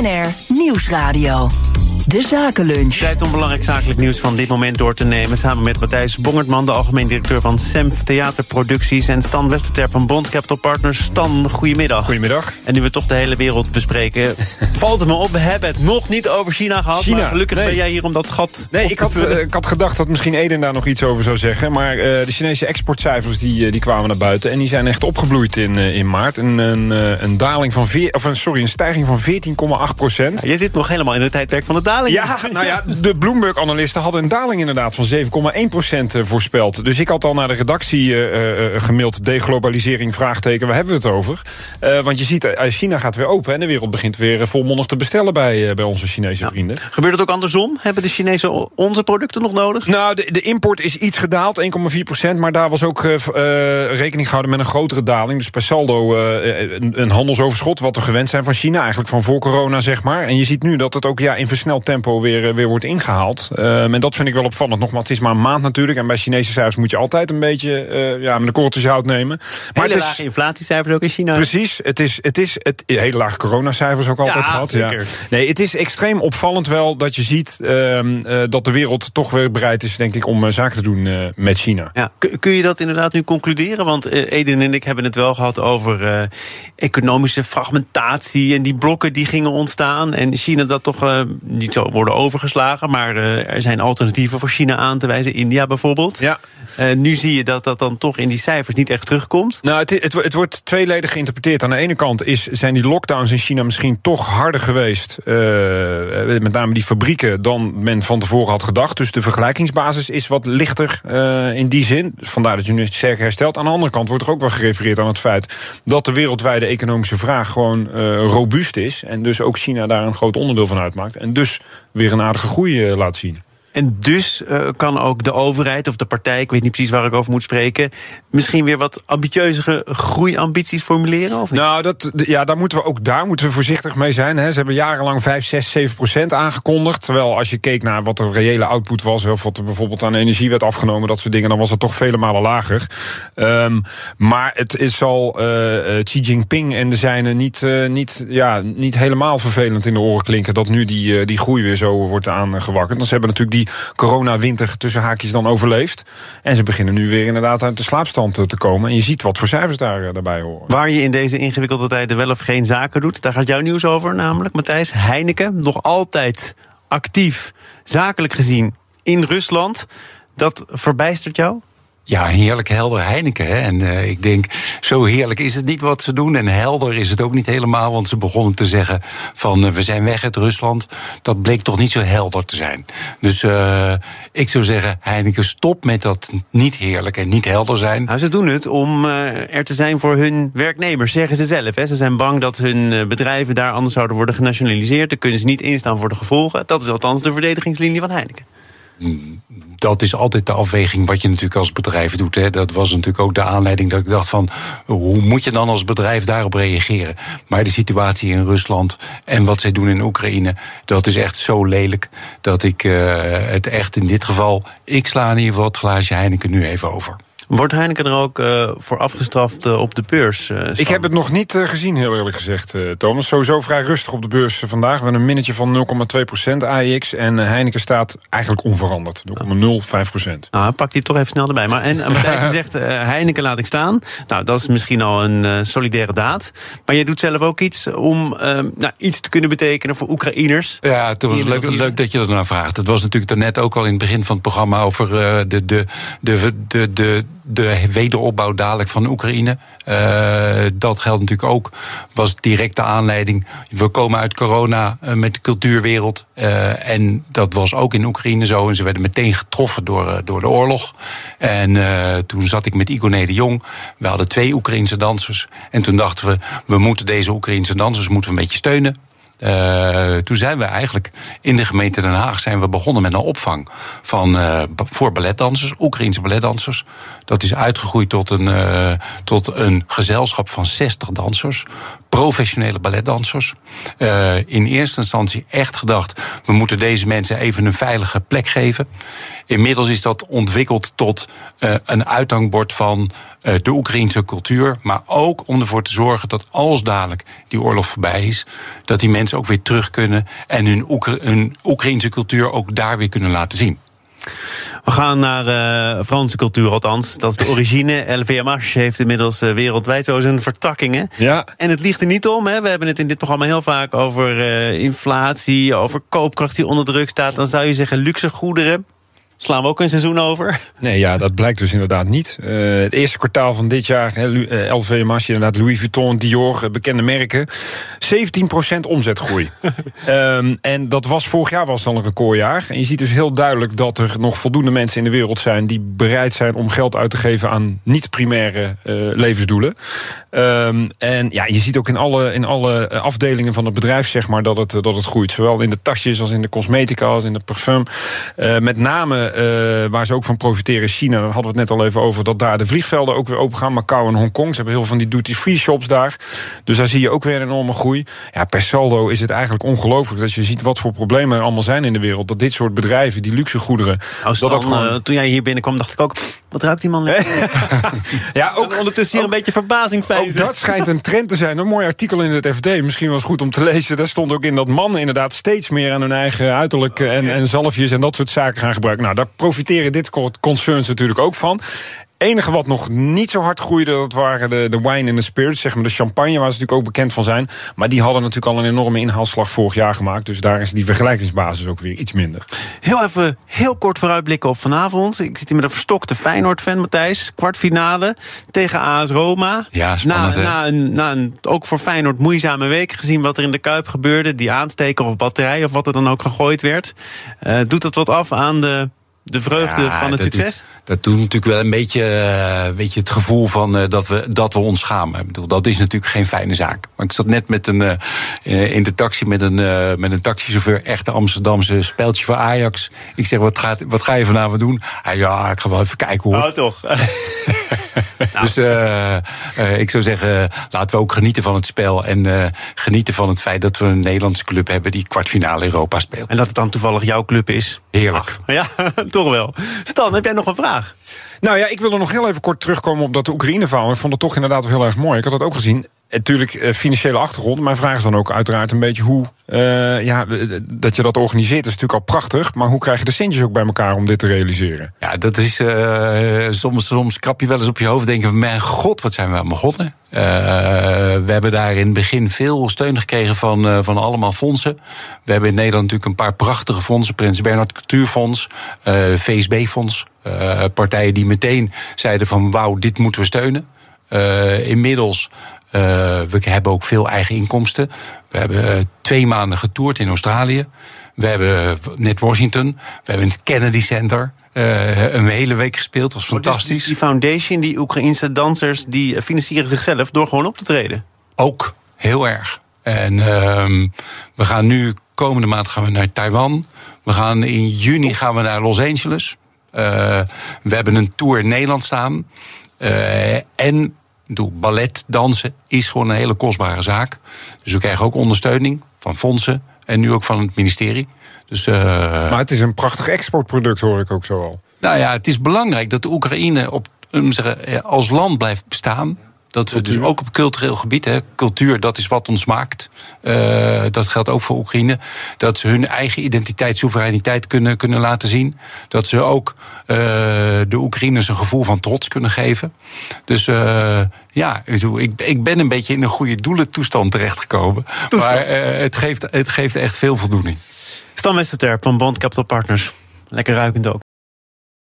BNR Nieuwsradio. De Zakenlunch. Tijd om belangrijk zakelijk nieuws van dit moment door te nemen. Samen met Matthijs Bongertman, de algemeen directeur van SEMF Theaterproducties. En Stan Westerterp van Bond Capital Partners. Stan, goedemiddag. Goedemiddag. En nu we toch de hele wereld bespreken, valt het me op. We hebben het nog niet over China gehad. China, maar gelukkig nee. ben jij hier om dat gat. Nee, op ik te had, eh, ik had gedacht dat misschien Eden daar nog iets over zou zeggen. Maar eh, de Chinese exportcijfers die, eh, die kwamen naar buiten. En die zijn echt opgebloeid in, in maart. Een, een, een daling van veer, of een, sorry, een stijging van 14,8 procent. Jij zit nog helemaal in het tijdperk van de daling. Ja, nou ja, de Bloomberg-analisten hadden een daling inderdaad van 7,1 procent eh, voorspeld. Dus ik had al naar de redactie eh, gemaild, deglobalisering, vraagteken, waar hebben we het over? Want je ziet, China gaat weer open en de wereld begint weer volmondig te bestellen bij, bij onze Chinese vrienden. Gebeurt het ook andersom? Hebben de Chinezen onze producten nog nodig? Nou, de, de import is iets gedaald, 1,4 procent. Maar daar was ook rekening gehouden met een grotere daling. Dus per saldo een, een handelsoverschot, wat we gewend zijn van China. Eigenlijk van voor corona, zeg maar. En je ziet nu dat het ook ja, in versneld tempo weer, eh, weer wordt ingehaald. Ehm, en dat vind ik wel opvallend. Nogmaals, het is maar een maand natuurlijk. En bij Chinese cijfers moet je altijd een beetje eh, ja, met een korreltje zout nemen. Maar Hele het is, lage inflatiecijfers ook in China. Precies, het is, het is het, hele lage coronacijfers ook altijd Ja, gehad. zeker. Nee, het is extreem opvallend wel dat je ziet ehm, eh, dat de wereld toch weer bereid is, denk ik, om zaken te doen met China. Ja, kun- je dat inderdaad nu concluderen? Want Eden en ik hebben het wel gehad over economische fragmentatie en die blokken die gingen ontstaan. En China dat toch niet zo worden overgeslagen, maar eh, er zijn alternatieven voor China aan te wijzen. India bijvoorbeeld. Ja. Eh, nu zie je dat dat dan toch in die cijfers niet echt terugkomt. Nou, het, het, het wordt tweeledig geïnterpreteerd. Aan de ene kant is, zijn die lockdowns in China misschien toch harder geweest. eh, met name die fabrieken dan men van tevoren had gedacht. Dus de vergelijkingsbasis is wat lichter in die zin. Vandaar dat je nu sterker herstelt. Aan de andere kant wordt er ook wel gerefereerd aan het feit dat de wereldwijde economische vraag gewoon robuust is. En dus ook China daar een groot onderdeel van uitmaakt. En dus weer een aardige groei eh, laat zien. En dus eh, kan ook de overheid of de partij, ik weet niet precies waar ik over moet spreken, misschien weer wat ambitieuzere groeiambities formuleren? Of niet? Nou, dat, ja, daar moeten we ook daar moeten we voorzichtig mee zijn. Hè. Ze hebben jarenlang 5, 6, 7 procent aangekondigd. Terwijl als je keek naar wat de reële output was, of wat er bijvoorbeeld aan energie werd afgenomen, dat soort dingen, dan was het toch vele malen lager. Ehm, maar het is zal eh, eh, Xi Jinping en de zijnen niet, niet, ja, niet helemaal vervelend in de oren klinken dat nu die, die groei weer zo wordt aangewakkerd. Want ze hebben natuurlijk die coronawinter tussen haakjes dan overleefd. En ze beginnen nu weer inderdaad uit de slaapstand te komen. En je ziet wat voor cijfers daar, eh, daarbij horen. Waar je in deze ingewikkelde tijden wel of geen zaken doet. Daar gaat jouw nieuws over, namelijk Matthijs Heineken. Nog altijd actief, zakelijk gezien, in Rusland. Dat verbijstert jou? Ja, heerlijk helder Heineken. Hè? En eh, ik denk, zo heerlijk is het niet wat ze doen. En helder is het ook niet helemaal, want ze begonnen te zeggen van eh, we zijn weg uit Rusland. Dat bleek toch niet zo helder te zijn. Dus eh, ik zou zeggen, Heineken, stop met dat niet heerlijk en niet helder zijn. Nou, ze doen het om er te zijn voor hun werknemers, zeggen ze zelf. Hè. Ze zijn bang dat hun bedrijven daar anders zouden worden genationaliseerd. Dan kunnen ze niet instaan voor de gevolgen. Dat is althans de verdedigingslinie van Heineken. Dat is altijd de afweging wat je natuurlijk als bedrijf doet. Hè. Dat was natuurlijk ook de aanleiding dat ik dacht van... hoe moet je dan als bedrijf daarop reageren? Maar de situatie in Rusland en wat zij doen in Oekraïne... dat is echt zo lelijk dat ik eh, het echt in dit geval... ik sla in ieder geval het glaasje Heineken nu even over. Wordt Heineken er ook eh, voor afgestraft eh, op de beurs? eh, Ik heb het nog niet gezien, heel eerlijk gezegd, Thomas. Sowieso vrij rustig op de beurs vandaag. We hebben een minnetje van 0,2% AEX. En Heineken staat eigenlijk onveranderd. 0,05% Nou, pak die toch even snel erbij. Maar, en Matthijs, je zegt Heineken laat ik staan. Nou, dat is misschien al een solidaire daad. Maar je doet zelf ook iets om eh, nou, iets te kunnen betekenen voor Oekraïners. Ja, het was leuk, leuk dat je dat nou vraagt. Het was natuurlijk daarnet ook al in het begin van het programma over eh, de, de, de, de, de, de wederopbouw dadelijk van Oekraïne. Eh, dat geldt natuurlijk ook, was direct de aanleiding. We komen uit corona eh, met de cultuurwereld. eh, en dat was ook in Oekraïne zo. En ze werden meteen getroffen door, door de oorlog. En toen zat ik met Igone de Jong. We hadden twee Oekraïnse dansers. En toen dachten we, we moeten deze Oekraïnse dansers moeten we een beetje steunen. Uh, toen zijn we eigenlijk in de gemeente Den Haag zijn we begonnen met een opvang van, uh, voor balletdansers, Oekraïense balletdansers. Dat is uitgegroeid tot een, uh, tot een gezelschap van 60 dansers. professionele balletdansers. In eerste instantie echt gedacht, we moeten deze mensen even een veilige plek geven. Inmiddels is dat ontwikkeld tot een uithangbord van de Oekraïnse cultuur. Maar ook om ervoor te zorgen dat als dadelijk die oorlog voorbij is, dat die mensen ook weer terug kunnen en hun, Oekra hun Oekraïnse cultuur ook daar weer kunnen laten zien. We gaan naar uh, Franse cultuur althans. Dat is de origine. LVMH heeft inmiddels uh, wereldwijd zo zijn vertakkingen. Ja. En het ligt er niet om. Hè. We hebben het in dit programma heel vaak over uh, inflatie, over koopkracht die onder druk staat. Dan zou je zeggen luxe goederen. Slaan we ook een seizoen over? Nee, ja, dat blijkt dus inderdaad niet. Uh, het eerste kwartaal van dit jaar, uh, LVMH, inderdaad Louis Vuitton, Dior, uh, bekende merken. 17% omzetgroei. um, en dat was vorig jaar was dan een recordjaar. En je ziet dus heel duidelijk dat er nog voldoende mensen in de wereld zijn... die bereid zijn om geld uit te geven aan niet-primaire levensdoelen. Um, en ja, je ziet ook in alle, in alle afdelingen van het bedrijf zeg maar, dat, het, dat het groeit. Zowel in de tasjes als in de cosmetica als in de parfum. met name waar ze ook van profiteren is China. Daar hadden we het net al even over. Dat daar de vliegvelden ook weer open gaan. Macau en Hongkong. Ze hebben heel veel van die duty-free shops daar. Dus daar zie je ook weer een enorme groei. Ja, per saldo is het eigenlijk ongelooflijk. Dat je ziet wat voor problemen er allemaal zijn in de wereld. Dat dit soort bedrijven, die luxe goederen. dat dat dan, gewoon... uh, toen jij hier binnenkwam, dacht ik ook. Wat ruikt die man ja, ook ondertussen hier ook, een beetje verbazing Ook dat schijnt een trend te zijn. Een mooi artikel in het FD. Misschien was goed om te lezen. Daar stond ook in dat mannen inderdaad steeds meer aan hun eigen uiterlijk en, en zalfjes en dat soort zaken gaan gebruiken. Nou, daar profiteren dit concerns natuurlijk ook van enige wat nog niet zo hard groeide, dat waren de, de wine en de spirits, zeg maar de champagne, waar ze natuurlijk ook bekend van zijn. Maar die hadden natuurlijk al een enorme inhaalslag vorig jaar gemaakt. Dus daar is die vergelijkingsbasis ook weer iets minder. Heel even, heel kort vooruitblikken op vanavond. Ik zit hier met een verstokte Feyenoord-fan, Matthijs. Kwartfinale tegen AS Roma. Ja, spannend, na, na, een, na een, ook voor Feyenoord moeizame week, gezien wat er in de Kuip gebeurde. Die aansteker of batterij of wat er dan ook gegooid werd. Uh, doet dat wat af aan de de vreugde ja, van het succes? Dat doet natuurlijk wel een beetje, uh, weet je, het gevoel van uh, dat, we, dat we ons schamen. Ik bedoel, dat is natuurlijk geen fijne zaak. Maar ik zat net met een, uh, in de taxi met een, met een taxichauffeur, echte Amsterdamse speltje voor Ajax. Ik zeg, wat, gaat, wat ga je vanavond doen? Hij, ja, ik ga wel even kijken hoor. Oh, toch? dus ik zou zeggen, laten we ook genieten van het spel. En genieten van het feit dat we een Nederlandse club hebben die kwartfinale Europa speelt. En dat het dan toevallig jouw club is. Heerlijk. Ach, ja, toch wel. Stan, heb jij nog een vraag? Nou ja, ik wil er nog heel even kort terugkomen op dat Oekraïne-verhaal. Ik vond het toch inderdaad wel heel erg mooi. Ik had dat ook gezien. Natuurlijk, eh, financiële achtergrond. Mijn vraag is dan ook uiteraard een beetje hoe. Uh, ja, dat je dat organiseert is natuurlijk al prachtig. Maar hoe krijg je de centjes ook bij elkaar om dit te realiseren? Ja, dat is. Soms, soms krap je wel eens op je hoofd. Denken: mijn god, wat zijn we aan begonnen? Uh, we hebben daar in het begin veel steun gekregen van, van allemaal fondsen. We hebben in Nederland natuurlijk een paar prachtige fondsen: Prins Bernhard Cultuurfonds, VSB-fonds. partijen die meteen zeiden: van wauw, dit moeten we steunen. inmiddels we hebben ook veel eigen inkomsten. We hebben twee maanden getoerd in Australië. We hebben net Washington. We hebben het Kennedy Center. Uh, een hele week gespeeld, was fantastisch. Dus die foundation, die Oekraïnse dansers, die financieren zichzelf door gewoon op te treden? Ook, heel erg. En uh, we gaan nu, komende maand gaan we naar Taiwan. We gaan in juni gaan we naar Los Angeles. Uh, we hebben een tour in Nederland staan. En bedoel, ballet, dansen is gewoon een hele kostbare zaak. Dus we krijgen ook ondersteuning van fondsen en nu ook van het ministerie. Dus, uh, maar het is een prachtig exportproduct, hoor ik ook zo al. Nou ja, het is belangrijk dat de Oekraïne op, zeggen, als land blijft bestaan. Dat we dus ook op cultureel gebied, hè, cultuur, dat is wat ons maakt. Uh, dat geldt ook voor Oekraïne. Dat ze hun eigen identiteit, soevereiniteit kunnen, kunnen laten zien. Dat ze ook uh, de Oekraïners een gevoel van trots kunnen geven. Dus uh, ja, ik, ik ben een beetje in een goede doelentoestand terechtgekomen. Toestand. Maar het, geeft, het geeft echt veel voldoening. Stan Westerterp van Bond Capital Partners. Lekker ruikend ook.